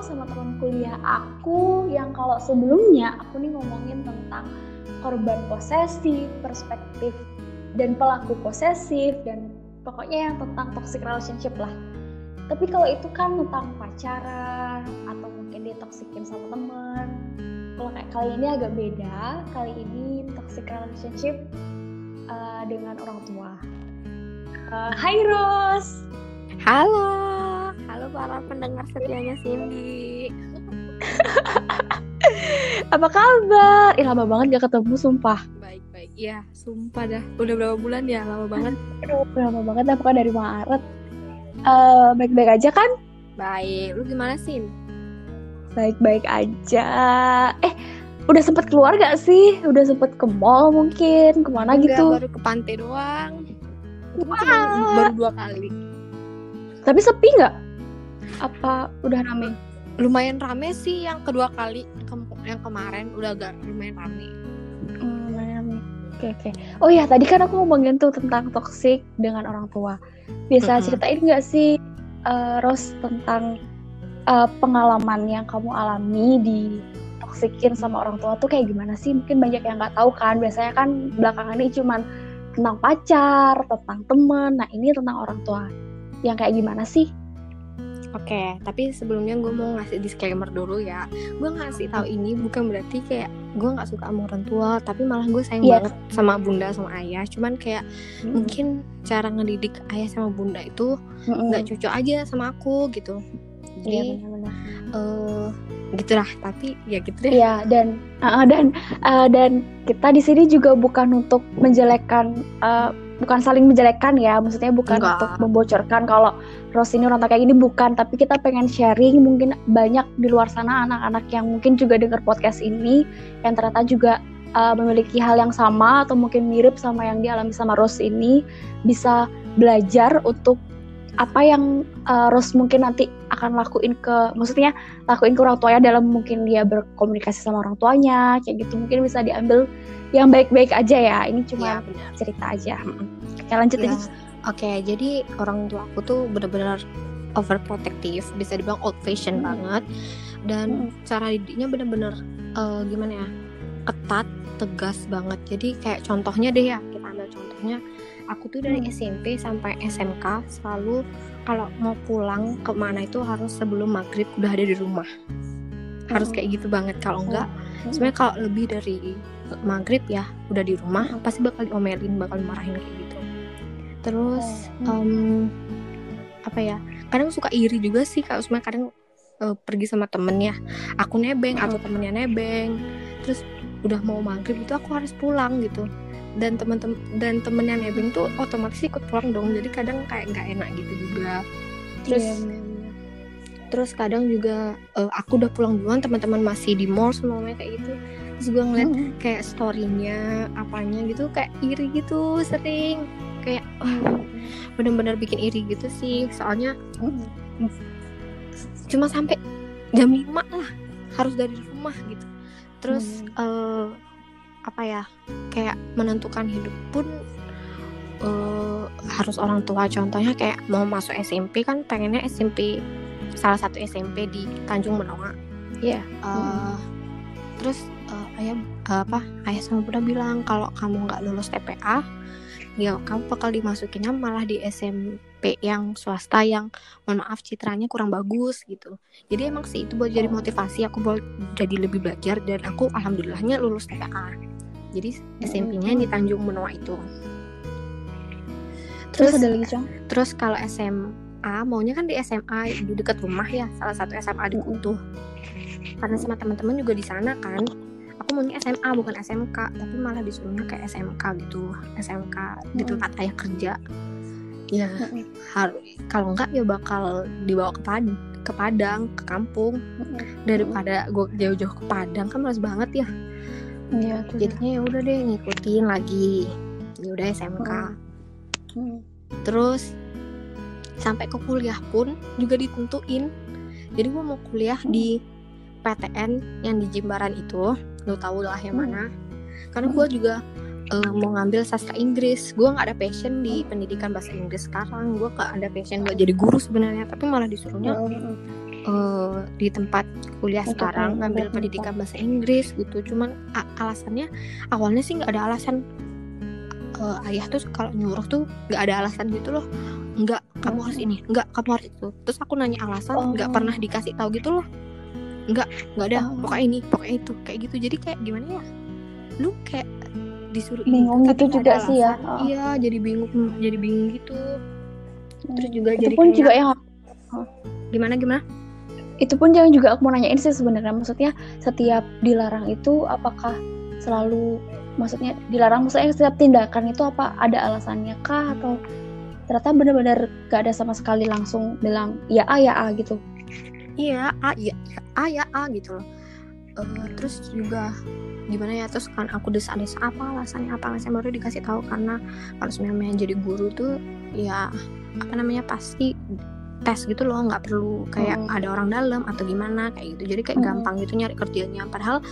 sama teman kuliah aku yang kalau sebelumnya aku nih ngomongin tentang korban posesif, perspektif dan pelaku posesif dan pokoknya yang tentang toxic relationship lah. Tapi kalau itu kan tentang pacaran atau mungkin ditoksikin sama teman. Kalau kayak kali ini agak beda. Kali ini toxic relationship uh, dengan orang tua. Uh, hai Ros. Halo para pendengar setianya Cindy. Apa kabar? Ih lama banget gak ketemu sumpah. Baik baik. Ya sumpah dah. Udah berapa bulan ya? Lama banget. Aduh, lama banget dah pokoknya dari Maret. Uh, baik-baik aja kan? Baik. Lu gimana sih? Baik-baik aja. Eh, udah sempet keluar gak sih? Udah sempet ke mall mungkin? Ke mana Enggak, gitu? baru ke pantai doang. Wow. baru dua kali. Tapi sepi nggak? apa udah rame? Lumayan rame sih yang kedua kali ke yang kemarin udah agak lumayan rame. Hmm, lumayan rame. Oke oke. Oh ya tadi kan aku ngomongin tuh tentang toxic dengan orang tua. Bisa mm -hmm. ceritain nggak sih uh, Ros tentang uh, pengalaman yang kamu alami di toxikin sama orang tua tuh kayak gimana sih? Mungkin banyak yang nggak tahu kan. Biasanya kan belakangan ini cuman tentang pacar, tentang temen. Nah ini tentang orang tua. Yang kayak gimana sih? Oke, okay, tapi sebelumnya gue mau ngasih disclaimer dulu ya. Gue ngasih tahu ini bukan berarti kayak gue nggak suka sama orang tua, tapi malah gue sayang yeah. banget sama bunda sama ayah. Cuman kayak mm. mungkin cara ngedidik ayah sama bunda itu nggak mm cocok aja sama aku gitu. Jadi, yeah, benar-benar. Uh, gitulah. Tapi ya gitu deh. Iya dan uh, dan uh, dan kita di sini juga bukan untuk menjelekkan. Uh, bukan saling menjelekkan ya maksudnya bukan Enggak. untuk membocorkan kalau Rose ini orang kayak gini bukan tapi kita pengen sharing mungkin banyak di luar sana anak-anak yang mungkin juga dengar podcast ini yang ternyata juga uh, memiliki hal yang sama atau mungkin mirip sama yang dialami sama Rose ini bisa belajar untuk apa yang uh, Rose mungkin nanti akan lakuin ke maksudnya lakuin ke orang tuanya dalam mungkin dia berkomunikasi sama orang tuanya kayak gitu mungkin bisa diambil yang baik-baik aja ya. Ini cuma ya, cerita aja. Oke, lanjut ya. Oke, jadi orang tua aku tuh benar-benar overprotective, bisa dibilang old fashion hmm. banget. Dan hmm. cara didiknya benar-benar uh, gimana ya? ketat, tegas banget. Jadi kayak contohnya deh ya, kita ambil contohnya. Aku tuh dari hmm. SMP sampai SMK selalu kalau mau pulang ke mana itu harus sebelum maghrib udah ada di rumah. Harus hmm. kayak gitu banget. Kalau enggak, hmm. sebenarnya kalau lebih dari maghrib ya udah di rumah pasti bakal diomelin bakal marahin kayak gitu terus um, apa ya kadang suka iri juga sih kalau sebenarnya kadang uh, pergi sama temen ya aku nebeng atau temennya nebeng terus udah mau maghrib itu aku harus pulang gitu dan temen-temen dan temennya nebeng tuh otomatis ikut pulang dong. Jadi kadang kayak nggak enak gitu juga. Terus yeah, terus kadang juga uh, aku udah pulang duluan teman-teman masih di mall semuanya kayak gitu. Terus gue ngeliat hmm. kayak storynya apanya gitu kayak iri gitu sering. Kayak oh, bener-bener bikin iri gitu sih. Soalnya hmm. cuma sampai jam 5 lah harus dari rumah gitu. Terus hmm. uh, apa ya kayak menentukan hidup pun uh, harus orang tua. Contohnya kayak mau masuk SMP kan pengennya SMP salah satu SMP di Tanjung Benoa. Ya yeah. uh, hmm. terus ayah apa ayah sama bunda bilang kalau kamu nggak lulus TPA ya kamu bakal dimasukinnya malah di SMP yang swasta yang mohon maaf citranya kurang bagus gitu. Jadi emang sih itu buat jadi motivasi aku buat jadi lebih belajar dan aku alhamdulillahnya lulus TPA jadi SMP-nya di Tanjung Benoa itu. Terus, terus ada lagi cong? terus kalau SMA maunya kan di SMA di dekat rumah ya salah satu SMA di Kutuh karena sama teman-teman juga di sana kan. Aku maunya SMA bukan SMK tapi malah disuruhnya kayak SMK gitu. SMK di tempat ayah kerja. Ya hmm. harus kalau enggak ya bakal dibawa ke Padang ke Padang ke kampung. Daripada gue jauh-jauh ke Padang kan males banget ya Iya, jadinya ya udah deh ngikutin lagi. Ya udah SMK terus sampai ke kuliah pun juga ditentuin. Jadi gue mau kuliah di PTN yang di Jimbaran itu. Lo tau lah yang mana. Karena gue juga uh, mau ngambil sastra Inggris. Gue nggak ada passion di pendidikan bahasa Inggris sekarang. Gue nggak ada passion buat jadi guru sebenarnya. Tapi malah disuruhnya uh, di tempat kuliah Untuk sekarang ngambil pendidikan bahasa Inggris gitu. Cuman alasannya awalnya sih nggak ada alasan. Uh, ayah tuh kalau nyuruh tuh nggak ada alasan gitu loh. Nggak kamu harus ini nggak kamu harus itu. Terus aku nanya alasan nggak oh. pernah dikasih tahu gitu loh. Nggak nggak ada. Oh. pokoknya ini pokoknya itu. Kayak gitu. Jadi kayak gimana ya? Lu kayak disuruh bingung ini, gitu juga sih ya. oh. iya jadi bingung jadi bingung gitu. Terus juga itu jadi pun kayak, juga yang gimana gimana itu pun jangan juga aku mau nanyain sih sebenarnya. Maksudnya setiap dilarang itu apakah selalu maksudnya dilarang maksudnya setiap tindakan itu apa ada alasannya kah? Atau ternyata benar-benar gak ada sama sekali langsung bilang ya a ya a gitu. Iya a ya a ya a gitu loh. Uh, terus juga gimana ya terus kan aku desa-desa apa alasannya apa alasannya baru dikasih tahu. Karena kalau sebenarnya jadi guru tuh ya apa namanya pasti tes gitu loh nggak perlu kayak hmm. ada orang dalam atau gimana kayak gitu jadi kayak hmm. gampang gitu nyari kerjanya padahal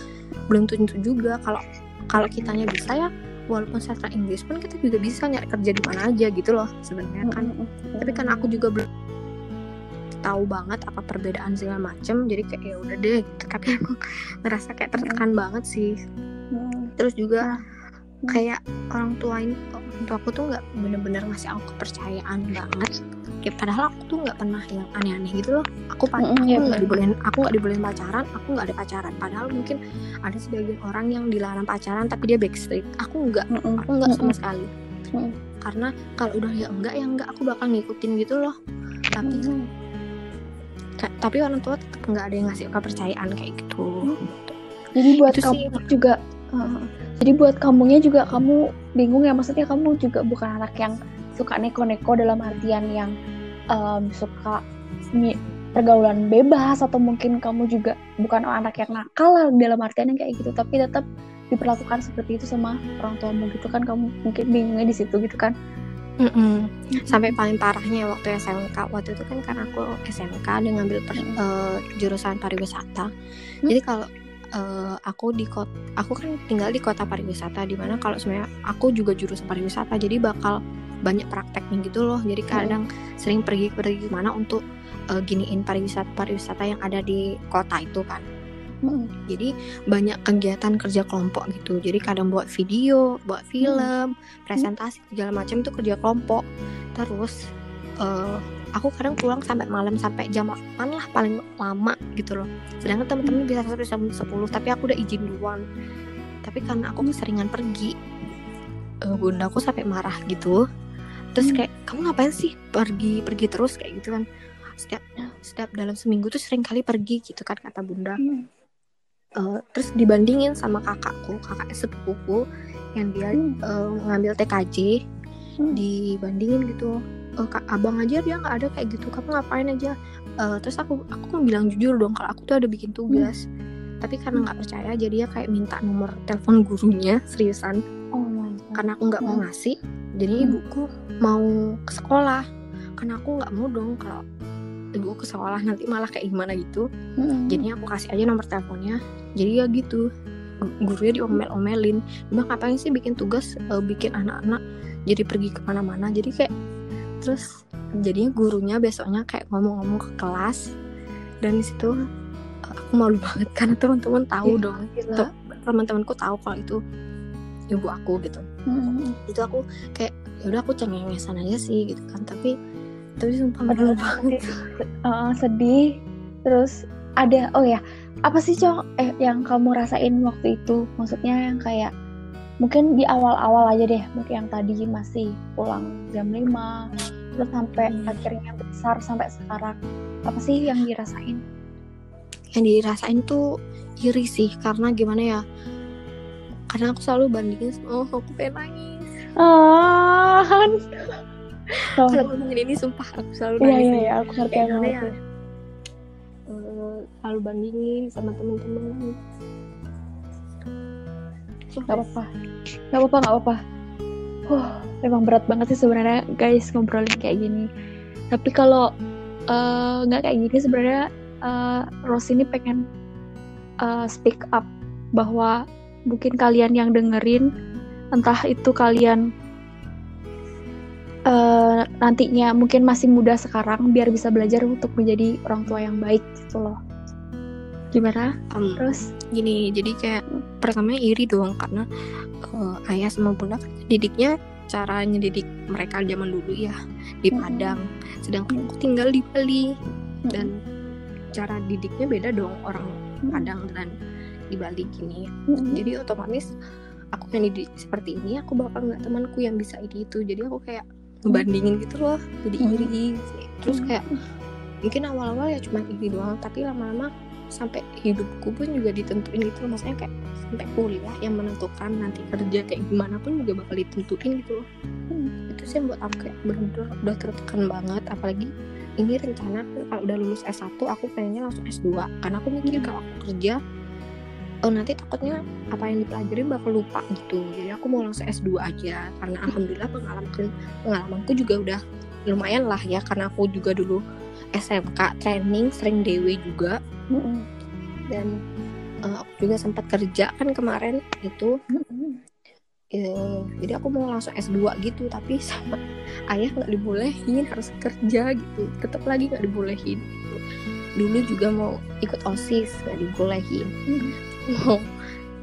belum tentu juga kalau kalau kitanya bisa ya walaupun sastra Inggris pun kita juga bisa nyari kerja di mana aja gitu loh sebenarnya kan hmm. tapi kan aku juga belum tahu banget apa perbedaan segala macem jadi kayak ya udah deh gitu. tapi aku ngerasa kayak tertekan hmm. banget sih hmm. terus juga hmm. Kayak orang tua ini orang tua aku tuh nggak bener-bener ngasih aku kepercayaan banget. Ya padahal aku tuh nggak pernah yang aneh-aneh gitu loh. Aku mm -hmm, aku nggak dibolehin aku nggak dibolehin pacaran aku nggak ada pacaran. Padahal mungkin ada sebagian orang yang dilarang pacaran tapi dia backstreet. Aku nggak mm -hmm. aku nggak sama sekali. Mm -hmm. karena kalau udah ya enggak ya enggak aku bakal ngikutin gitu loh. Tapi mm -hmm. tapi orang tua tetap nggak ada yang ngasih kepercayaan kayak gitu. Jadi buat itu kamu sih, juga uh, jadi buat kamunya juga kamu bingung ya maksudnya kamu juga bukan anak yang suka neko-neko dalam artian yang um, suka pergaulan bebas atau mungkin kamu juga bukan anak yang nakal lah dalam artian yang kayak gitu tapi tetap diperlakukan seperti itu sama orang tuamu gitu kan kamu mungkin bingungnya di situ gitu kan Mm -mm. Sampai paling parahnya waktu SMK waktu itu kan karena aku SMK dan ngambil per, mm. uh, jurusan pariwisata. Mm. Jadi kalau uh, aku di kota, aku kan tinggal di kota pariwisata di mana kalau sebenarnya aku juga jurusan pariwisata jadi bakal banyak prakteknya gitu loh jadi kadang hmm. sering pergi pergi ke mana untuk uh, giniin pariwisata pariwisata yang ada di kota itu kan hmm. jadi banyak kegiatan kerja kelompok gitu jadi kadang buat video buat hmm. film hmm. presentasi segala macam itu kerja kelompok terus uh, aku kadang pulang sampai malam sampai jam 8 lah paling lama gitu loh. Sedangkan temen-temen bisa sampai jam 10 tapi aku udah izin duluan. Tapi karena aku keseringan pergi uh, bunda aku sampai marah gitu. Terus hmm. kayak kamu ngapain sih pergi pergi terus? kayak gitu kan. Setiap setiap dalam seminggu tuh sering kali pergi gitu kan kata bunda. Uh, terus dibandingin sama kakakku kakak sepupuku yang dia uh, ngambil TKJ dibandingin gitu kak abang aja dia nggak ada kayak gitu. Kamu ngapain aja? Uh, terus aku aku kan bilang jujur dong kalau aku tuh ada bikin tugas. Hmm. tapi karena nggak percaya jadi dia kayak minta nomor telepon gurunya seriusan. Oh karena aku nggak mau ngasih jadi hmm. ibuku mau ke sekolah. Karena aku nggak mau dong kalau ibu ke sekolah nanti malah kayak gimana gitu. Hmm. jadinya aku kasih aja nomor teleponnya. Jadi ya gitu gurunya diomel-omelin. Bang ngapain sih bikin tugas uh, bikin anak-anak jadi pergi ke mana-mana? Jadi kayak terus jadinya gurunya besoknya kayak ngomong-ngomong ke kelas. Dan di situ uh, aku malu banget karena teman-teman tahu ya, dong. teman-temanku tahu kalau itu ibu aku gitu. Hmm. itu aku kayak ya udah aku cengengesan aja sih gitu kan. Tapi tapi sumpah malu banget. Uh, sedih. Terus ada oh ya apa sih cong eh yang kamu rasain waktu itu? Maksudnya yang kayak mungkin di awal-awal aja deh mungkin yang tadi masih pulang jam 5 terus sampai hmm. akhirnya besar sampai sekarang. Apa sih yang dirasain? Yang dirasain tuh iri sih karena gimana ya karena aku selalu bandingin oh aku pengen nangis. Ah. Oh. kalau ngomongin ini sumpah aku selalu iya, nangis iya iya aku ngerti ya, uh, selalu bandingin sama temen-temen Gak apa-apa. Gak apa-apa Gak apa-apa. Uh, Emang berat banget sih sebenarnya guys ngobrolin kayak gini. Tapi kalau uh, nggak kayak gini sebenarnya uh, Rose ini pengen uh, speak up bahwa mungkin kalian yang dengerin entah itu kalian uh, nantinya mungkin masih muda sekarang biar bisa belajar untuk menjadi orang tua yang baik gitu loh gimana? Um, terus? gini jadi kayak pertamanya iri dong karena uh, ayah sama bunda kan didiknya cara nyedidik mereka zaman dulu ya di Padang. Sedangkan aku tinggal di Bali dan cara didiknya beda dong orang Padang dan di Bali gini. Jadi otomatis aku yang dididik seperti ini aku bakal nggak temanku yang bisa ini itu. Jadi aku kayak ngebandingin gitu loh jadi iri terus kayak mungkin awal-awal ya cuma iri doang tapi lama-lama sampai hidupku pun juga ditentuin gitu loh. Maksudnya kayak sampai kuliah yang menentukan nanti kerja kayak gimana pun juga bakal ditentuin gitu loh. Hmm. itu sih buat aku kayak bener-bener udah tertekan banget. Apalagi ini rencana kalau udah lulus S1 aku pengennya langsung S2 karena aku mikir kalau aku kerja oh nanti takutnya apa yang dipelajari bakal lupa gitu. Jadi aku mau langsung S2 aja. Karena alhamdulillah pengalaman pengalamanku juga udah lumayan lah ya. Karena aku juga dulu SMK training sering DW juga. Dan uh, aku juga sempat kerja kan kemarin itu. Uh, jadi aku mau langsung S2 gitu tapi sama ayah nggak dibolehin harus kerja gitu. Tetap lagi nggak dibolehin gitu. dulu juga mau ikut osis nggak dibolehin. Mau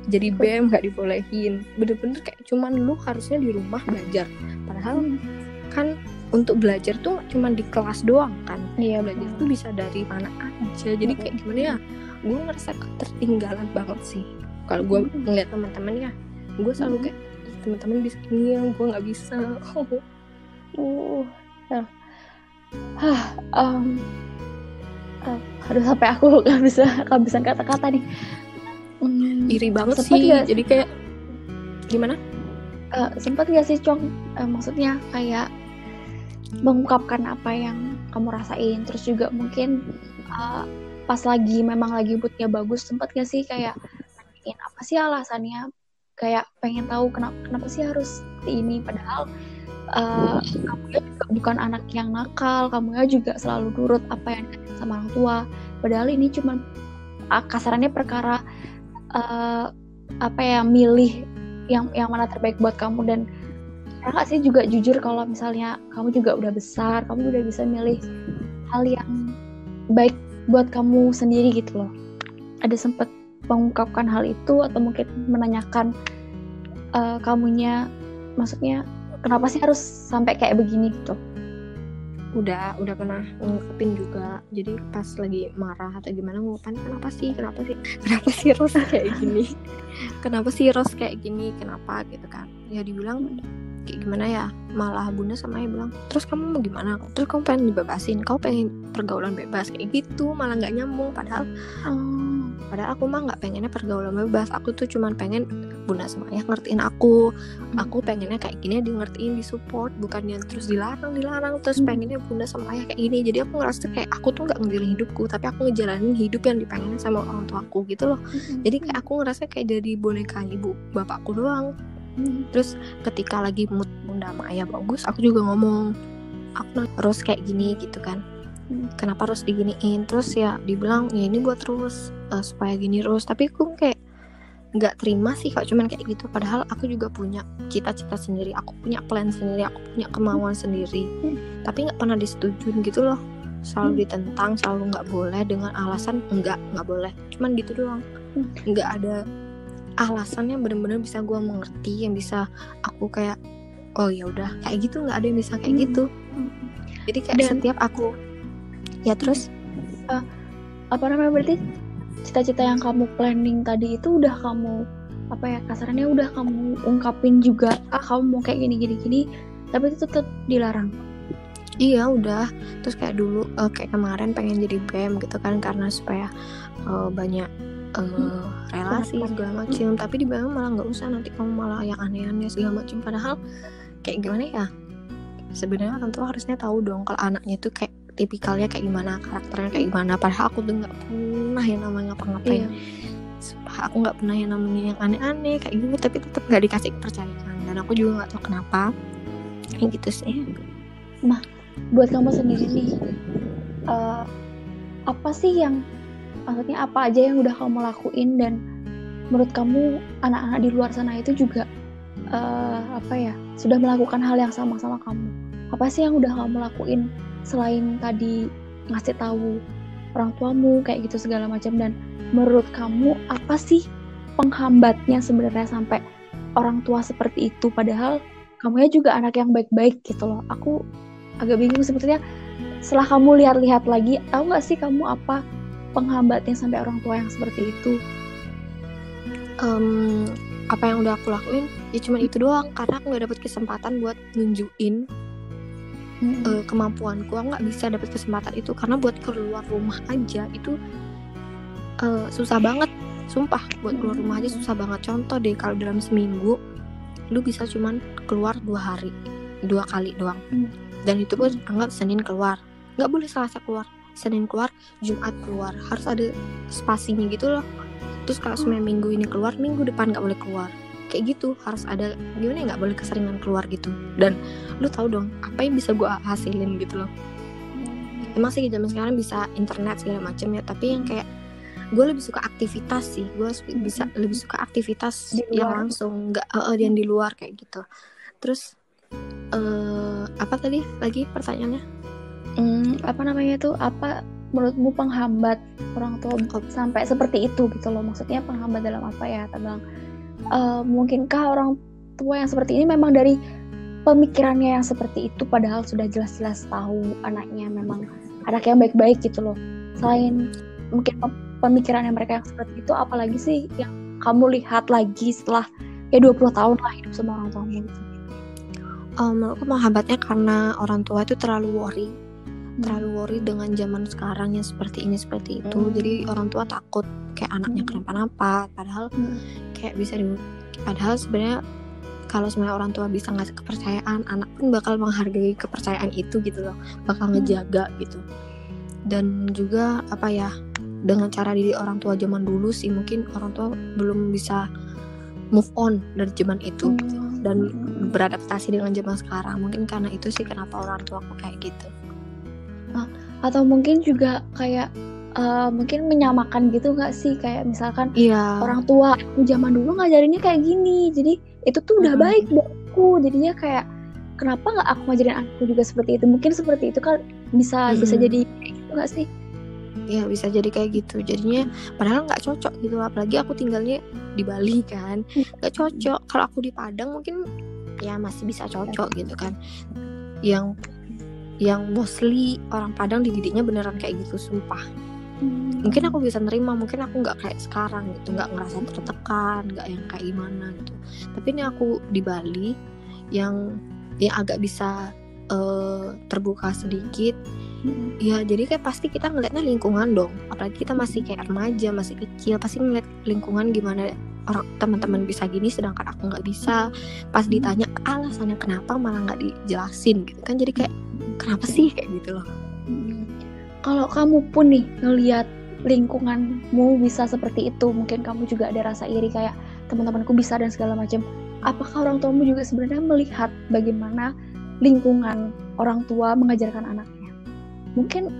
jadi bem nggak dibolehin. Bener-bener kayak cuman lu harusnya di rumah belajar. Padahal kan untuk belajar tuh cuma di kelas doang kan. Iya belajar tuh bisa dari mana aja. Jadi kayak gimana ya gue ngerasa ketertinggalan banget sih. Kalau gue ngeliat teman-teman ya gue selalu kayak teman-teman bisa ini yang gue nggak bisa. Uh ya. Hah, um, uh, aduh sampai aku nggak bisa bisa kata-kata nih. Hmm, iri banget sih. gak? jadi kayak gimana? Uh, sempat gak sih cong uh, maksudnya kayak mengungkapkan apa yang kamu rasain. Terus juga mungkin uh, pas lagi memang lagi moodnya bagus sempat gak sih kayak nanyain apa sih alasannya? Kayak pengen tahu kenapa kenapa sih harus ini? Padahal uh, kamu ya juga bukan anak yang nakal kamu ya juga selalu nurut apa yang sama orang tua. Padahal ini cuma uh, kasarannya perkara uh, apa ya milih yang yang mana terbaik buat kamu. Dan kakak sih juga jujur kalau misalnya kamu juga udah besar kamu udah bisa milih hal yang baik buat kamu sendiri gitu loh. Ada sempat mengungkapkan hal itu atau mungkin menanyakan uh, kamunya maksudnya kenapa sih harus sampai kayak begini gitu? Udah udah pernah ngungkapin juga. Jadi pas lagi marah atau gimana ngungkapin kenapa sih? Kenapa sih? Kenapa sih Ros kayak gini? Kenapa sih Ros kayak gini? Kenapa? gitu kan. Ya dibilang kayak gimana ya malah bunda sama ayah bilang terus kamu mau gimana? Terus kamu pengen dibebasin kau pengen pergaulan bebas kayak gitu malah nggak nyambung. Padahal hmm, padahal aku mah nggak pengennya pergaulan bebas aku tuh cuman pengen bunda sama ayah ngertiin aku. Hmm. aku pengennya kayak gini di ngertiin di support bukan yang terus dilarang dilarang terus hmm. pengennya bunda sama ayah kayak gini. Jadi aku ngerasa kayak aku tuh nggak ngejalanin hidupku tapi aku ngejalanin hidup yang dipengenin sama orang tua aku gitu loh. Hmm. jadi kayak aku ngerasa kayak jadi boneka ibu bapakku doang terus ketika lagi mood bunda sama ayah bagus aku juga ngomong aku harus kayak gini gitu kan. Hmm. kenapa harus diginiin? Terus ya dibilang ya ini buat terus uh, supaya gini terus tapi aku kayak nggak terima sih kalau cuman kayak gitu. Padahal aku juga punya cita-cita sendiri aku punya plan sendiri aku punya kemauan sendiri. Hmm. tapi nggak pernah disetujuin gitu loh. Selalu hmm. ditentang selalu nggak boleh dengan alasan enggak nggak boleh. Cuman gitu doang. Nggak ada alasan yang bener-bener bisa gue mengerti yang bisa aku kayak oh ya udah kayak gitu nggak ada yang bisa kayak gitu. Hmm. jadi kayak Dan, setiap aku ya terus? Uh, apa namanya berarti cita-cita yang kamu planning tadi itu udah kamu apa ya kasarannya udah kamu ungkapin juga ah kamu mau kayak gini gini gini tapi itu tetap dilarang? Iya udah. Terus kayak dulu uh, kayak kemarin pengen jadi bem gitu kan karena supaya uh, banyak uh, relasi segala macam tapi di bawah malah nggak usah nanti kamu malah yang aneh-aneh segala macam padahal kayak gimana ya? Sebenarnya tua harusnya tahu dong kalau anaknya itu kayak tipikalnya kayak gimana karakternya kayak gimana. Padahal aku tuh nggak pernah yang namanya ngapa-ngapain. Iya. aku nggak pernah yang namanya yang aneh-aneh kayak gitu. Tapi tetap nggak dikasih kepercayaan. Dan aku juga nggak tahu kenapa. Kayak gitu sih. Mah buat kamu sendiri nih uh, apa sih yang maksudnya apa aja yang udah kamu lakuin dan menurut kamu anak-anak di luar sana itu juga uh, apa ya sudah melakukan hal yang sama sama kamu? Apa sih yang udah kamu lakuin selain tadi ngasih tahu orang tuamu kayak gitu segala macam? Dan menurut kamu apa sih penghambatnya sebenarnya sampai orang tua seperti itu? Padahal kamu ya juga anak yang baik-baik gitu loh. Aku agak bingung sebetulnya. Setelah kamu lihat-lihat lagi tahu nggak sih kamu apa penghambatnya sampai orang tua yang seperti itu? Um, apa yang udah aku lakuin? Ya cuma itu doang karena aku nggak dapet kesempatan buat nunjukin hmm. uh, kemampuanku. Aku nggak bisa dapet kesempatan itu karena buat keluar rumah aja itu uh, susah banget. Sumpah buat keluar rumah aja susah banget. Contoh deh kalau dalam seminggu lu bisa cuman keluar dua hari dua kali doang. Hmm. dan itu pun anggap senin keluar. Nggak boleh selasa keluar senin keluar jumat keluar. Harus ada spasinya gitu loh. Terus kalau senin minggu ini keluar minggu depan nggak boleh keluar. Kayak gitu harus ada gimana ya nggak boleh keseringan keluar gitu. Dan lu tahu dong apa yang bisa gue hasilin gitu loh. Emang sih zaman sekarang bisa internet segala macam ya tapi yang kayak gue lebih suka aktivitas sih. Gue bisa hmm. lebih suka aktivitas yang langsung nggak uh, yang di luar kayak gitu. Terus uh, apa tadi lagi pertanyaannya hmm, apa namanya tuh apa menurutmu penghambat orang tua sampai seperti itu gitu loh? Maksudnya penghambat dalam apa ya? Tabang uh, mungkinkah orang tua yang seperti ini memang dari pemikirannya yang seperti itu padahal sudah jelas-jelas tahu anaknya memang anak yang baik-baik gitu loh? Selain mungkin pemikirannya mereka yang seperti itu apalagi sih yang kamu lihat lagi setelah ya 20 tahun lah hidup sama orang tuamu? Gitu um, aku menghambatnya karena orang tua itu terlalu worry. Terlalu worry dengan zaman sekarang yang seperti ini seperti itu hmm. jadi orang tua takut kayak anaknya hmm. kenapa-napa padahal hmm. kayak bisa di padahal sebenarnya kalau sebenarnya orang tua bisa ngasih kepercayaan anak pun bakal menghargai kepercayaan itu gitu loh bakal hmm. ngejaga gitu dan juga apa ya dengan cara didik orang tua zaman dulu sih mungkin orang tua belum bisa move on dari zaman itu gitu. dan beradaptasi dengan zaman sekarang mungkin karena itu sih kenapa orang tua aku kayak gitu atau mungkin juga kayak uh, mungkin menyamakan gitu nggak sih? Kayak misalkan iya. orang tua zaman dulu ngajarinnya kayak gini jadi itu tuh udah hmm. baik buat aku. Jadinya kayak kenapa nggak aku ngajarin aku juga seperti itu? Mungkin seperti itu kan bisa hmm. bisa jadi gitu nggak sih? Ya bisa jadi kayak gitu. Jadinya padahal nggak cocok gitu apalagi aku tinggalnya di Bali kan. Nggak cocok. Kalau aku di Padang mungkin ya masih bisa cocok gitu kan. Yang yang mostly orang Padang dididiknya beneran kayak gitu sumpah hmm. mungkin aku bisa nerima mungkin aku nggak kayak sekarang gitu nggak ngerasa tertekan nggak yang kayak gimana gitu tapi ini aku di Bali yang yang agak bisa uh, terbuka sedikit. Hmm. ya jadi kayak pasti kita ngeliatnya lingkungan dong. Apalagi kita masih kayak remaja masih kecil pasti ngeliat lingkungan gimana orang teman-teman bisa gini sedangkan aku nggak bisa. Pas ditanya alasannya kenapa malah nggak dijelasin? gitu kan jadi kayak kenapa sih? kayak gitu loh. Kalau kamu pun nih ngeliat lingkunganmu bisa seperti itu mungkin kamu juga ada rasa iri kayak teman-temanku bisa dan segala macam. Apakah orang tuamu juga sebenarnya melihat bagaimana lingkungan orang tua mengajarkan anaknya. Mungkin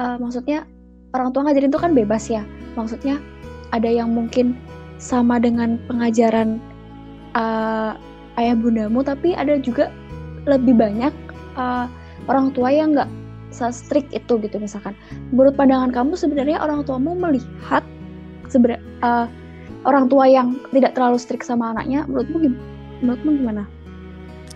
uh, maksudnya orang tua ngajarin itu kan bebas ya. Maksudnya ada yang mungkin sama dengan pengajaran uh, ayah bundamu tapi ada juga lebih banyak uh, orang tua yang nggak strict itu gitu misalkan. Menurut pandangan kamu sebenarnya orang tuamu melihat sebenarnya uh, orang tua yang tidak terlalu strict sama anaknya menurutmu gimana? menurutmu gimana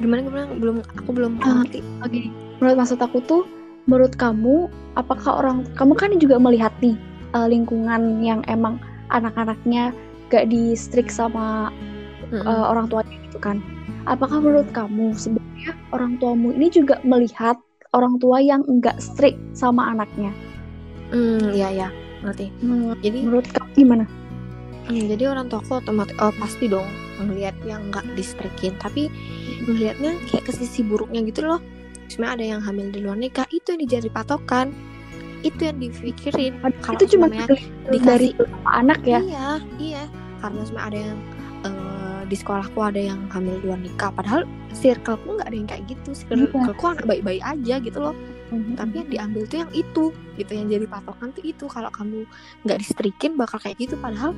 gimana gimana belum aku belum uh, ngerti oke okay. menurut maksud aku tuh menurut kamu apakah orang kamu kan juga melihat nih uh, lingkungan yang emang anak-anaknya gak di strict sama mm -hmm. uh, orang tuanya gitu kan apakah menurut kamu sebenarnya orang tuamu ini juga melihat orang tua yang enggak strict sama anaknya. Hmm, iya ya, ngerti. Hmm, jadi menurut kamu gimana? Hmm, jadi orang tua aku otomatis oh, pasti dong melihat yang enggak distrikin, tapi melihatnya kayak ke sisi buruknya gitu loh. Cuma ada yang hamil di luar nikah itu yang dijadi patokan. Itu yang dipikirin. Kalau itu cuma dikasih dari anak ya? Iya iya. Karena cuma ada yang uh, di sekolahku ada yang hamil di luar nikah. Padahal circleku nggak ada yang kayak gitu. Circleku iya. anak baik-baik aja gitu loh. Mm-hmm. tapi yang diambil tuh yang itu. Gitu yang jadi patokan tuh itu. Kalau kamu nggak distrikin bakal kayak gitu. Padahal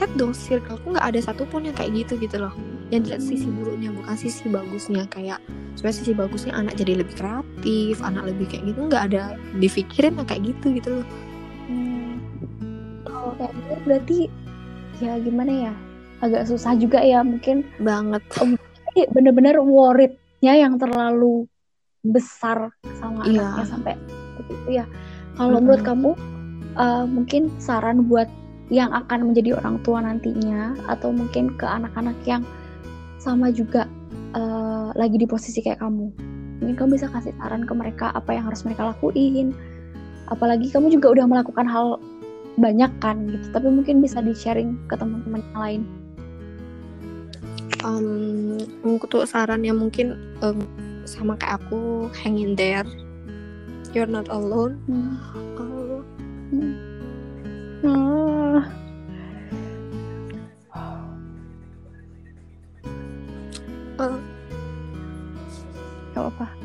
lihat dong circleku nggak ada satupun yang kayak gitu gitu loh yang dilihat sisi buruknya bukan sisi bagusnya kayak supaya sisi bagusnya anak jadi lebih kreatif anak lebih kayak gitu nggak ada dipikirin kayak gitu gitu loh hmm. oh kayak gitu berarti ya gimana ya agak susah juga ya mungkin banget bener-bener worriednya yang terlalu besar sama iya. anaknya sampai begitu ya kalau mm -hmm. menurut kamu uh, mungkin saran buat yang akan menjadi orang tua nantinya atau mungkin ke anak-anak yang sama juga uh, lagi di posisi kayak kamu. Mungkin kamu bisa kasih saran ke mereka apa yang harus mereka lakuin. Apalagi kamu juga udah melakukan hal banyak kan gitu. Tapi mungkin bisa di sharing ke teman-teman yang lain. Um, untuk saran yang mungkin um, sama kayak aku hang in there. You're not alone. Hmm. Uh, hmm. Hmm.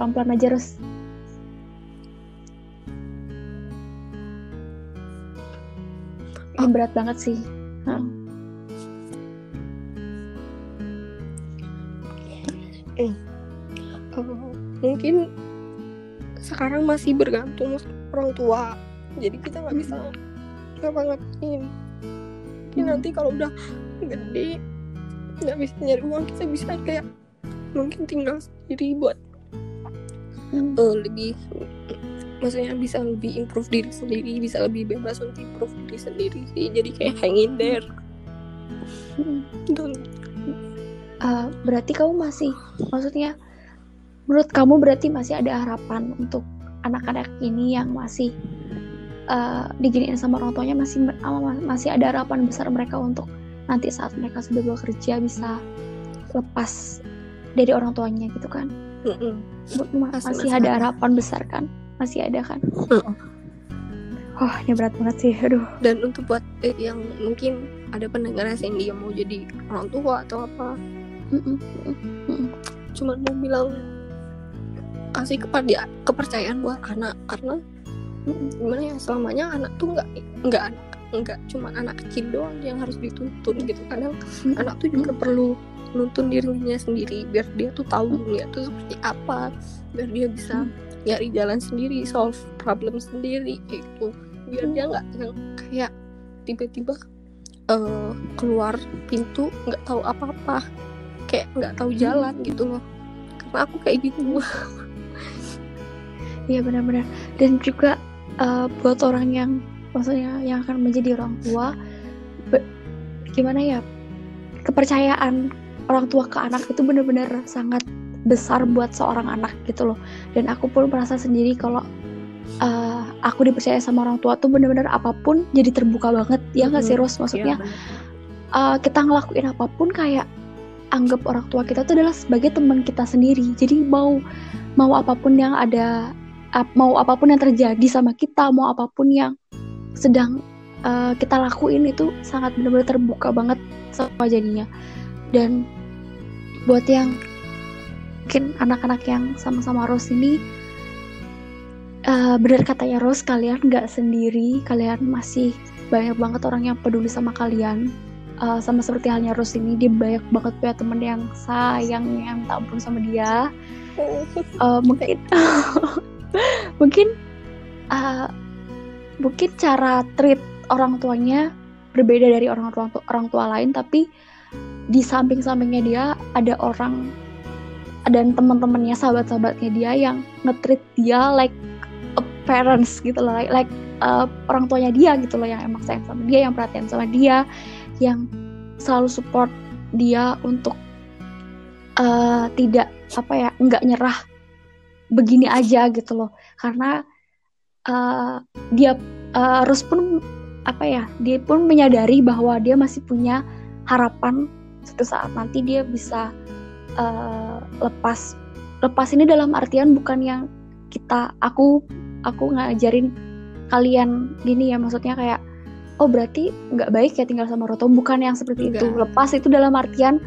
Pelan-pelan aja, Rus. Ini oh. berat banget sih. Hmm. Eh, uh, mungkin sekarang masih bergantung orang tua, jadi kita nggak bisa ngapa-ngapain tapi hmm. nanti kalau udah gede nggak bisa nyari uang kita bisa kayak mungkin tinggal sendiri buat. Uh, lebih maksudnya bisa lebih improve diri sendiri bisa lebih bebas untuk improve diri sendiri sih. Jadi kayak hang in there. Hmm. uh, berarti kamu masih maksudnya menurut kamu berarti masih ada harapan untuk anak-anak ini yang masih uh, diginiin sama orang tuanya? Masih masih ada harapan besar mereka untuk nanti saat mereka sudah bekerja bisa lepas dari orang tuanya gitu kan mm -mm. masih, masih ada harapan besar kan masih ada kan mm. oh ini berat banget sih aduh dan untuk buat eh, yang mungkin ada pendengar yang dia mau jadi orang tua atau apa mm -mm. Mm -mm. cuman mau bilang kasih kepada kepercayaan buat anak karena gimana ya selamanya anak tuh nggak nggak nggak cuma anak kecil doang yang harus dituntun gitu kadang hmm. anak tuh juga perlu nuntun dirinya sendiri biar dia tuh tahu dunia tuh seperti apa biar dia bisa hmm. nyari jalan sendiri solve problem sendiri gitu. Biar dia nggak yang kayak tiba-tiba uh, keluar pintu nggak tahu apa-apa. Kayak nggak tahu jalan gitu loh. Karena aku kayak gitu. Iya benar-benar. Dan juga uh, buat orang yang maksudnya yang akan menjadi orang tua gimana ya kepercayaan orang tua ke anak itu benar-benar sangat besar buat seorang anak gitu loh. Dan aku pun merasa sendiri kalau uh, aku dipercaya sama orang tua tuh benar-benar apa pun jadi terbuka banget. Ya nggak sih Ros maksudnya ya, uh, kita ngelakuin apa pun kayak anggap orang tua kita tuh adalah sebagai teman kita sendiri. Jadi mau mau apa pun yang ada mau apa pun yang terjadi sama kita mau apa pun yang sedang uh, kita lakuin itu sangat benar-benar terbuka banget sama jadinya dan buat yang mungkin anak-anak yang sama-sama Rose ini uh, benar katanya Rose kalian nggak sendiri. Kalian masih banyak banget orang yang peduli sama kalian. Uh, sama seperti halnya Rose ini dia banyak banget punya temen yang sayang yang tak ampun sama dia. Uh, mungkin mungkin uh, mungkin cara treat orang tuanya berbeda dari orang tua orang tua lain tapi di samping-sampingnya dia ada orang dan teman-temannya sahabat-sahabatnya dia yang ngetreat dia like a parents gitu loh like, like uh, orang tuanya dia gitu loh yang emang sayang sama dia yang perhatian sama dia yang selalu support dia untuk uh, tidak apa ya nggak nyerah begini aja gitu loh. Karena uh, dia uh, pun apa ya dia pun menyadari bahwa dia masih punya harapan suatu saat nanti dia bisa uh, lepas lepas ini dalam artian bukan yang kita aku aku ngajarin kalian gini ya maksudnya kayak oh berarti nggak baik ya tinggal sama Roto bukan yang seperti Enggak. itu lepas itu dalam artian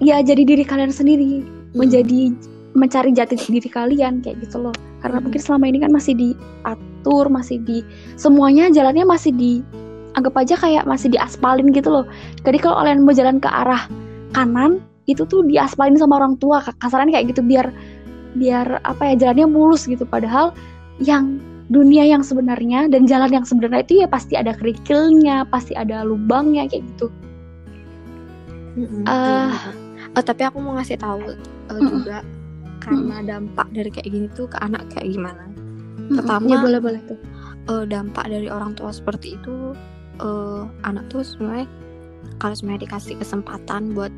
ya jadi diri kalian sendiri hmm. menjadi mencari jati diri kalian kayak gitu loh karena hmm. mungkin selama ini kan masih diatur masih di semuanya jalannya masih di anggap aja kayak masih diaspalin gitu loh. Jadi kalau kalian mau jalan ke arah kanan itu tuh diaspalin sama orang tua. Kasarannya kayak gitu biar biar apa ya jalannya mulus gitu. Padahal yang dunia yang sebenarnya dan jalan yang sebenarnya itu ya pasti ada kerikilnya pasti ada lubangnya kayak gitu. Mm-hmm. uh, oh, tapi aku mau ngasih tahu uh, juga karena dampak dari kayak gini tuh ke anak kayak gimana. Pertama ya, boleh boleh tuh. uh, dampak dari orang tua seperti itu uh, anak tuh sebenarnya kalau sebenarnya dikasih kesempatan buat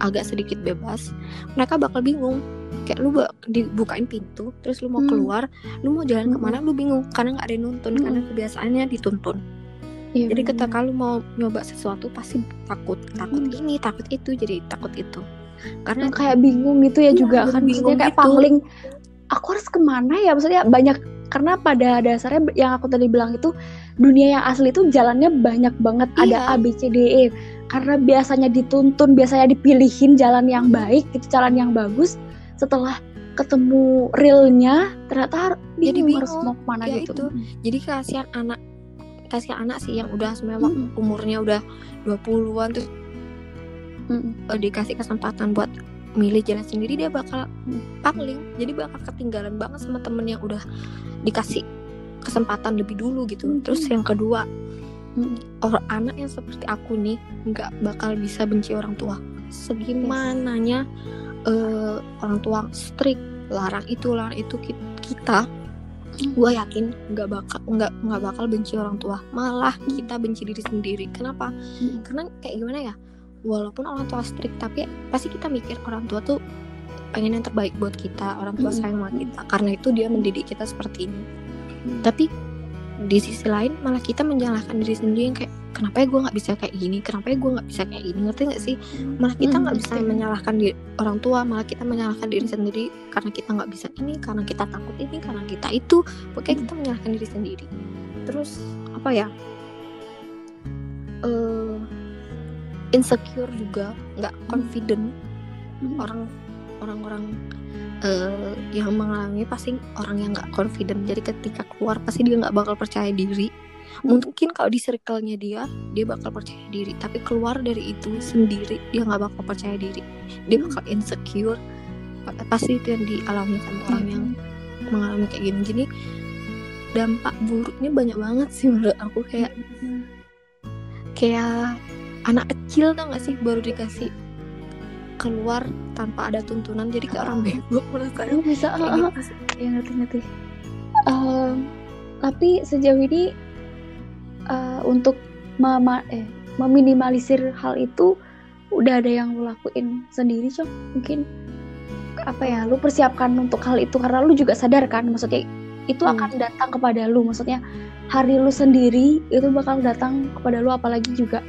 agak sedikit bebas mereka bakal bingung kayak lu dibukain pintu terus lu mau hmm. keluar lu mau jalan hmm. ke mana lu bingung karena nggak ada yang nuntun hmm. karena kebiasaannya dituntun iya, jadi ketika lu mau nyoba sesuatu pasti takut takut hmm. ini takut itu jadi takut itu karena kayak bingung gitu ya, ya juga kan maksudnya kayak gitu. pangling aku harus ke mana ya maksudnya banyak karena pada dasarnya yang aku tadi bilang itu dunia yang asli itu jalannya banyak banget iya. ada A B C D E karena biasanya dituntun biasanya dipilihin jalan yang baik itu jalan yang bagus setelah ketemu realnya ternyata jadi bingung harus mau ke mana ya gitu itu. jadi kasihan anak kasihan anak sih yang udah sebenarnya hmm. umurnya udah 20-an terus hmm. dikasih kesempatan buat milih jalan sendiri dia bakal pangling jadi bakal ketinggalan banget sama temen yang udah dikasih kesempatan lebih dulu gitu hmm. terus yang kedua hmm. orang anak yang seperti aku nih nggak bakal bisa benci orang tua segimananya yes. uh, orang tua strict larang itu larang itu kita hmm. gue yakin nggak bakal nggak nggak bakal benci orang tua malah kita benci diri sendiri kenapa hmm. karena kayak gimana ya walaupun orang tua strict tapi pasti kita mikir orang tua tuh pengen yang terbaik buat kita orang tua sayang sama kita. Karena itu dia mendidik kita seperti ini. Tapi di sisi lain malah kita menyalahkan diri sendiri yang kayak kenapa ya gue nggak bisa kayak gini? Kenapa ya gue nggak bisa kayak gini? Ngerti nggak sih? Malah kita nggak bisa menyalahkan diri orang tua malah kita menyalahkan diri sendiri karena kita nggak bisa ini karena kita takut ini karena kita itu. Pokoknya kita menyalahkan diri sendiri. Terus apa ya? Uh, insecure juga nggak hmm. confident. Hmm. orang orang-orang uh, yang mengalami pasti orang yang nggak confident. Jadi ketika keluar pasti dia nggak bakal percaya diri. Hmm. mungkin kalau di circle-nya dia dia bakal percaya diri. Tapi keluar dari itu sendiri dia nggak bakal percaya diri. Dia bakal insecure. Pasti itu yang dialami sama orang yang mengalami kayak gini. Jadi dampak buruknya banyak banget sih menurut aku. Kayak kayak anak kecil tau gak sih baru dikasih keluar tanpa ada tuntunan jadi kayak orang bego menurut saya. Oh, bisa kayak uh, gitu ya ngerti ngerti. Uh, tapi sejauh ini uh, untuk mama eh meminimalisir hal itu udah ada yang lu lakuin sendiri cok mungkin apa ya lu persiapkan untuk hal itu karena lu juga sadar kan maksudnya itu hmm. akan datang kepada lu. Maksudnya hari lu sendiri itu bakal datang kepada lu apalagi juga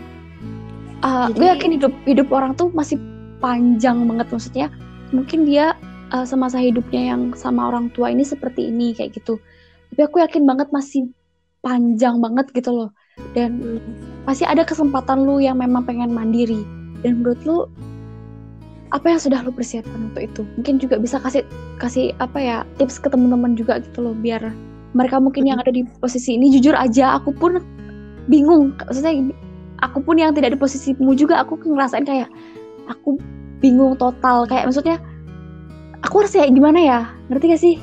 uh, gue yakin hidup hidup orang tuh masih panjang banget maksudnya mungkin dia uh, semasa hidupnya yang sama orang tua ini seperti ini kayak gitu. Tapi aku yakin banget masih panjang banget gitu loh. Dan pasti ada kesempatan lu yang memang pengen mandiri. Dan menurut lu apa yang sudah lu persiapkan untuk itu? Mungkin juga bisa kasih kasih apa ya tips ke teman-teman juga gitu loh biar mereka mungkin yang ada di posisi ini jujur aja aku pun bingung. Maksudnya aku pun yang tidak di posisimu juga aku ngerasain kayak aku bingung total. Kayak maksudnya aku harus kayak gimana ya? Ngerti gak sih?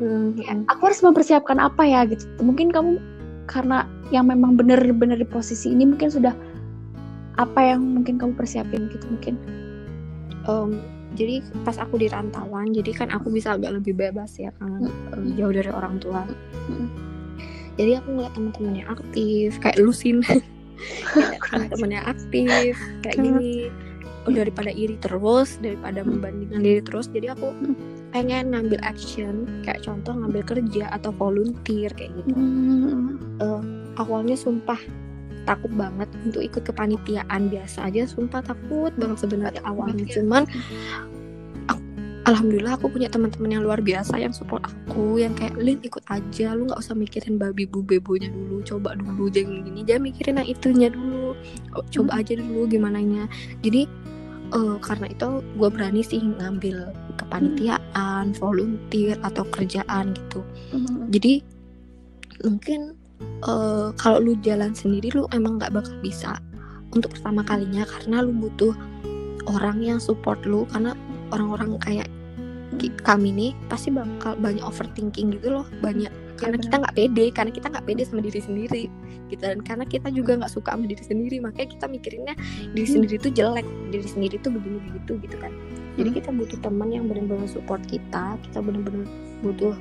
Hmm. aku harus mempersiapkan apa ya gitu. Mungkin kamu karena yang memang benar-benar di posisi ini mungkin sudah apa yang mungkin kamu persiapin gitu mungkin. Um, jadi pas aku di rantauan jadi kan aku bisa agak lebih bebas ya karena hmm. um, jauh dari orang tua. Hmm. jadi aku ngeliat teman-temannya aktif kayak lusin teman-temannya aktif kayak gini. Oh, daripada iri terus daripada membandingkan diri terus jadi aku pengen ngambil action. Kayak contoh ngambil kerja atau volunteer kayak gitu. Uh, awalnya sumpah takut banget untuk ikut kepanitiaan. Biasa aja sumpah takut banget sebenarnya awalnya. cuman alhamdulillah aku punya teman-teman yang luar biasa yang support aku yang kayak Lin ikut aja lu nggak usah mikirin babi bu bebonya dulu coba dulu jangan gini. Jangan mikirin yang itunya dulu. Oh, coba hmm. aja dulu gimana nya jadi uh, karena itu gue berani sih ngambil kepanitiaan volunteer atau kerjaan gitu. Hmm. jadi mungkin uh, kalau lu jalan sendiri lu emang nggak bakal bisa untuk pertama kalinya karena lu butuh orang yang support lu karena orang-orang kayak kami nih pasti bakal banyak overthinking gitu loh banyak karena kita nggak pede karena kita nggak pede sama diri sendiri gitu dan karena kita juga nggak suka sama diri sendiri makanya kita mikirinnya diri hmm. sendiri itu jelek diri sendiri itu begini begitu gitu kan jadi hmm. kita butuh teman yang benar-benar support kita kita benar-benar butuh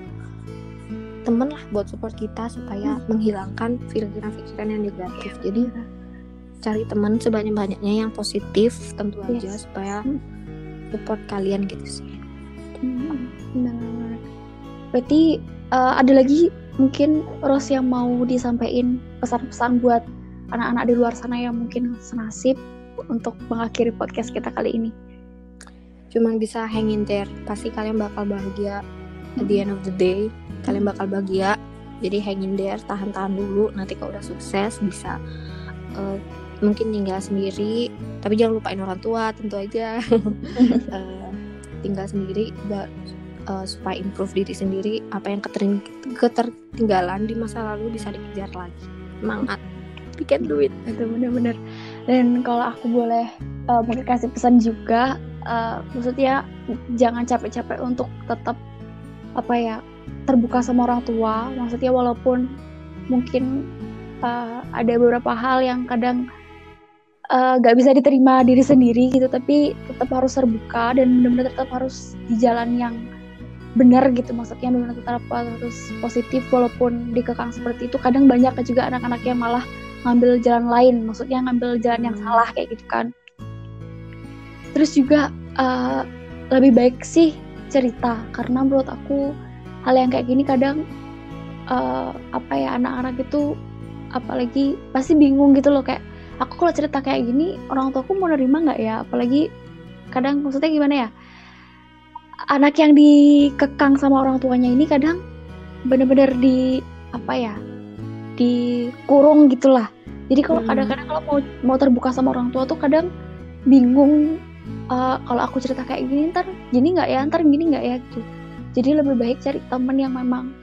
teman lah buat support kita supaya hmm. menghilangkan pikiran-pikiran yang negatif iya, jadi cari teman sebanyak-banyaknya yang positif tentu yes. aja supaya hmm. support kalian gitu sih hmm. benar. Berarti uh, ada lagi mungkin Ros yang mau disampaikan pesan-pesan buat anak-anak di luar sana yang mungkin senasib untuk mengakhiri podcast kita kali ini? Cuman bisa hang in there. Pasti kalian bakal bahagia. At the end of the day kalian bakal bahagia. Jadi hang in there tahan-tahan dulu. Nanti kalau udah sukses bisa uh, mungkin tinggal sendiri. Tapi jangan lupain orang tua tentu aja. Uh, tinggal sendiri uh, supaya improve diri sendiri apa yang ketertinggalan di masa lalu bisa dikejar lagi. Semangat. We can do it itu benar-benar. Dan kalau aku boleh uh, mungkin kasih pesan juga uh, maksudnya jangan capek-capek untuk tetap apa ya terbuka sama orang tua. Maksudnya walaupun mungkin uh, ada beberapa hal yang kadang Eh, nggak uh, bisa diterima diri sendiri gitu tapi tetap harus terbuka dan benar-benar tetap harus di jalan yang benar gitu. Maksudnya benar tetap harus positif walaupun dikekang seperti itu. Kadang banyak juga anak-anak yang malah ngambil jalan lain maksudnya ngambil jalan yang hmm. salah kayak gitu kan. Terus juga uh, lebih baik sih cerita karena menurut aku hal yang kayak gini kadang uh, apa ya anak-anak itu apalagi pasti bingung gitu loh kayak aku kalau cerita kayak gini orang tuaku mau nerima nggak ya? Apalagi kadang maksudnya gimana ya? Anak yang dikekang sama orang tuanya ini kadang bener-bener di apa ya? Dikurung gitulah. Jadi kalau hmm. kadang-kadang kalau mau mau terbuka sama orang tua tuh kadang bingung uh, kalau aku cerita kayak gini ntar gini nggak ya? Ntar gini nggak ya? Gitu. Jadi lebih baik cari temen yang memang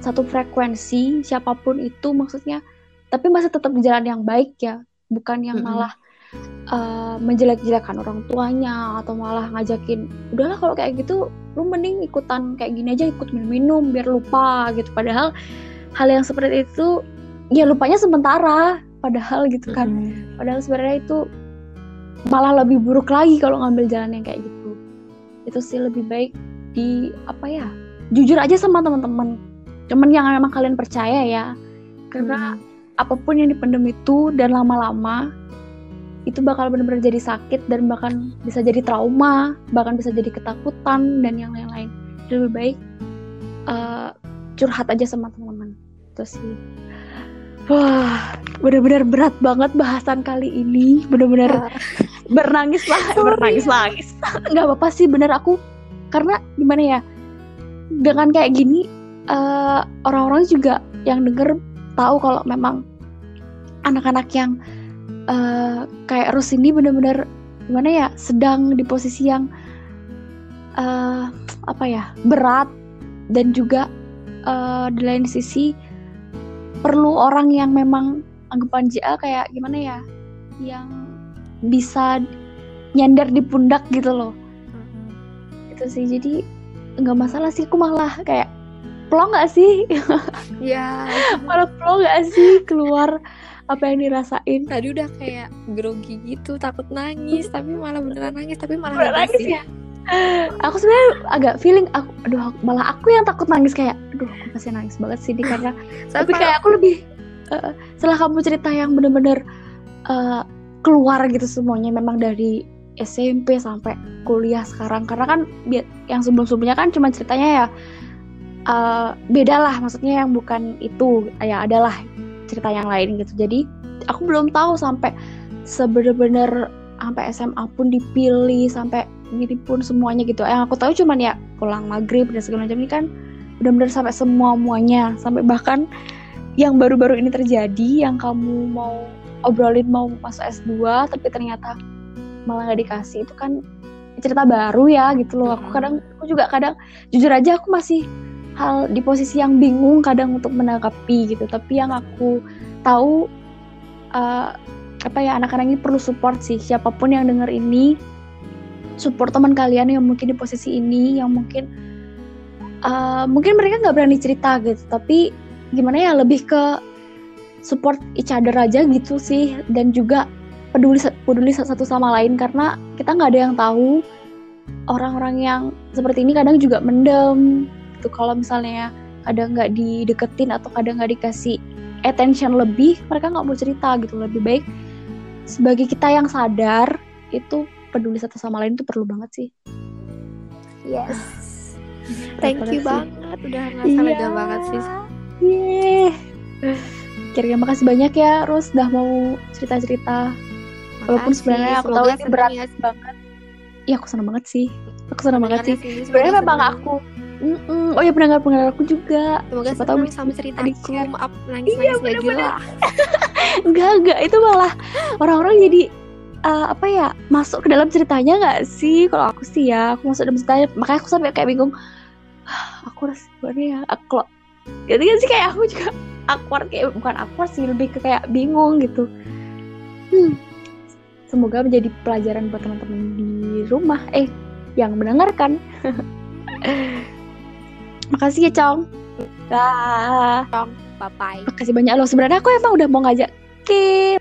satu frekuensi siapa pun itu maksudnya tapi masih tetap di jalan yang baik ya bukan yang malah uh, menjelek-jelekan orang tuanya atau malah ngajakin udahlah kalau kayak gitu lu mending ikutan kayak gini aja ikut minum-minum biar lupa gitu. Padahal hal yang seperti itu ya lupanya sementara padahal gitu kan. Mm-hmm. padahal sebenarnya itu malah lebih buruk lagi kalau ngambil jalan yang kayak gitu. Itu sih lebih baik di apa ya jujur aja sama teman-teman. Teman yang memang kalian percaya ya. Karena mm apa pun yang dipendam itu dan lama-lama itu bakal benar-benar jadi sakit dan bahkan bisa jadi trauma, bahkan bisa jadi ketakutan dan yang lain-lain. Lebih baik uh, curhat aja sama teman-teman. Itu sih. Wah, benar-benar berat banget bahasan kali ini. Benar-benar bernangis lah, bernangis nangis. Gak apa-apa sih, bener aku karena gimana ya? Dengan kayak gini, uh, orang-orang juga yang denger tahu kalau memang anak-anak yang uh, kayak Rus ini benar-benar gimana ya sedang di posisi yang uh, apa ya berat dan juga uh, di lain sisi perlu orang yang memang anggapan JA kayak gimana ya yang bisa nyender di pundak gitu loh mm-hmm. itu sih jadi nggak masalah sih aku malah kayak plong nggak sih ya malah plong nggak sih keluar apa yang dirasain? Tadi udah kayak grogi gitu takut nangis tapi malah beneran nangis tapi malah beneran nangis ya? aku sebenarnya agak feeling aku aduh malah aku yang takut nangis kayak aduh aku pasti nangis banget sih di karena tapi kayak aku lebih uh, setelah kamu cerita yang bener-bener uh, keluar gitu semuanya memang dari SMP sampai kuliah sekarang karena kan yang sebelum-sebelumnya kan cuma ceritanya ya uh, beda lah maksudnya yang bukan itu ya adalah cerita yang lain gitu. Jadi aku belum tahu sampai sebener-bener sampai SMA pun dipilih sampai gini pun semuanya gitu. Yang aku tahu cuman ya pulang maghrib dan segala macam ini kan benar-benar sampai semua muanya sampai bahkan yang baru-baru ini terjadi yang kamu mau obrolin mau masuk S2 tapi ternyata malah nggak dikasih itu kan cerita baru ya gitu loh. Aku kadang aku juga kadang jujur aja aku masih hal di posisi yang bingung kadang untuk menanggapi gitu. Tapi yang aku tahu uh, apa ya anak-anak ini perlu support sih. Siapa pun yang dengar ini support teman kalian yang mungkin di posisi ini yang mungkin uh, mungkin mereka nggak berani cerita gitu. Tapi gimana ya lebih ke support each other aja gitu sih. Dan juga peduli peduli satu sama lain. Karena kita nggak ada yang tahu orang-orang yang seperti ini kadang juga mendem gitu. Kalau misalnya kadang nggak dideketin atau kadang nggak dikasih attention lebih mereka nggak mau cerita gitu. Lebih baik sebagai kita yang sadar itu peduli satu sama lain itu perlu banget sih. Yes. Thank you banget udah nggak lega yeah. banget sih. Yeah. kira-kira makasih banyak ya Rus udah mau cerita-cerita. Walaupun sebenarnya aku tahu ini berat ya. banget. Iya aku senang banget sih. Aku senang banget sih. sebenarnya memang aku Mm -mm. Oh ya pendengar-pendengar aku juga. Semoga Siapa tahu sama cerita di kum up nangis iya, nangis gila. enggak enggak. Itu malah orang-orang jadi uh, apa ya masuk ke dalam ceritanya nggak sih? Kalau aku sih ya aku masuk dalam ceritanya. Makanya aku sampai kayak bingung. Ah, aku harus gimana ya? Aku gitu kan sih kayak aku juga awkward kayak bukan awkward sih lebih ke kayak bingung gitu. Hmm. semoga menjadi pelajaran buat teman-teman di rumah eh yang mendengarkan makasih ya Cong Dah. Cong, bye bye. Makasih banyak loh. Sebenarnya aku emang udah mau ngajak Kim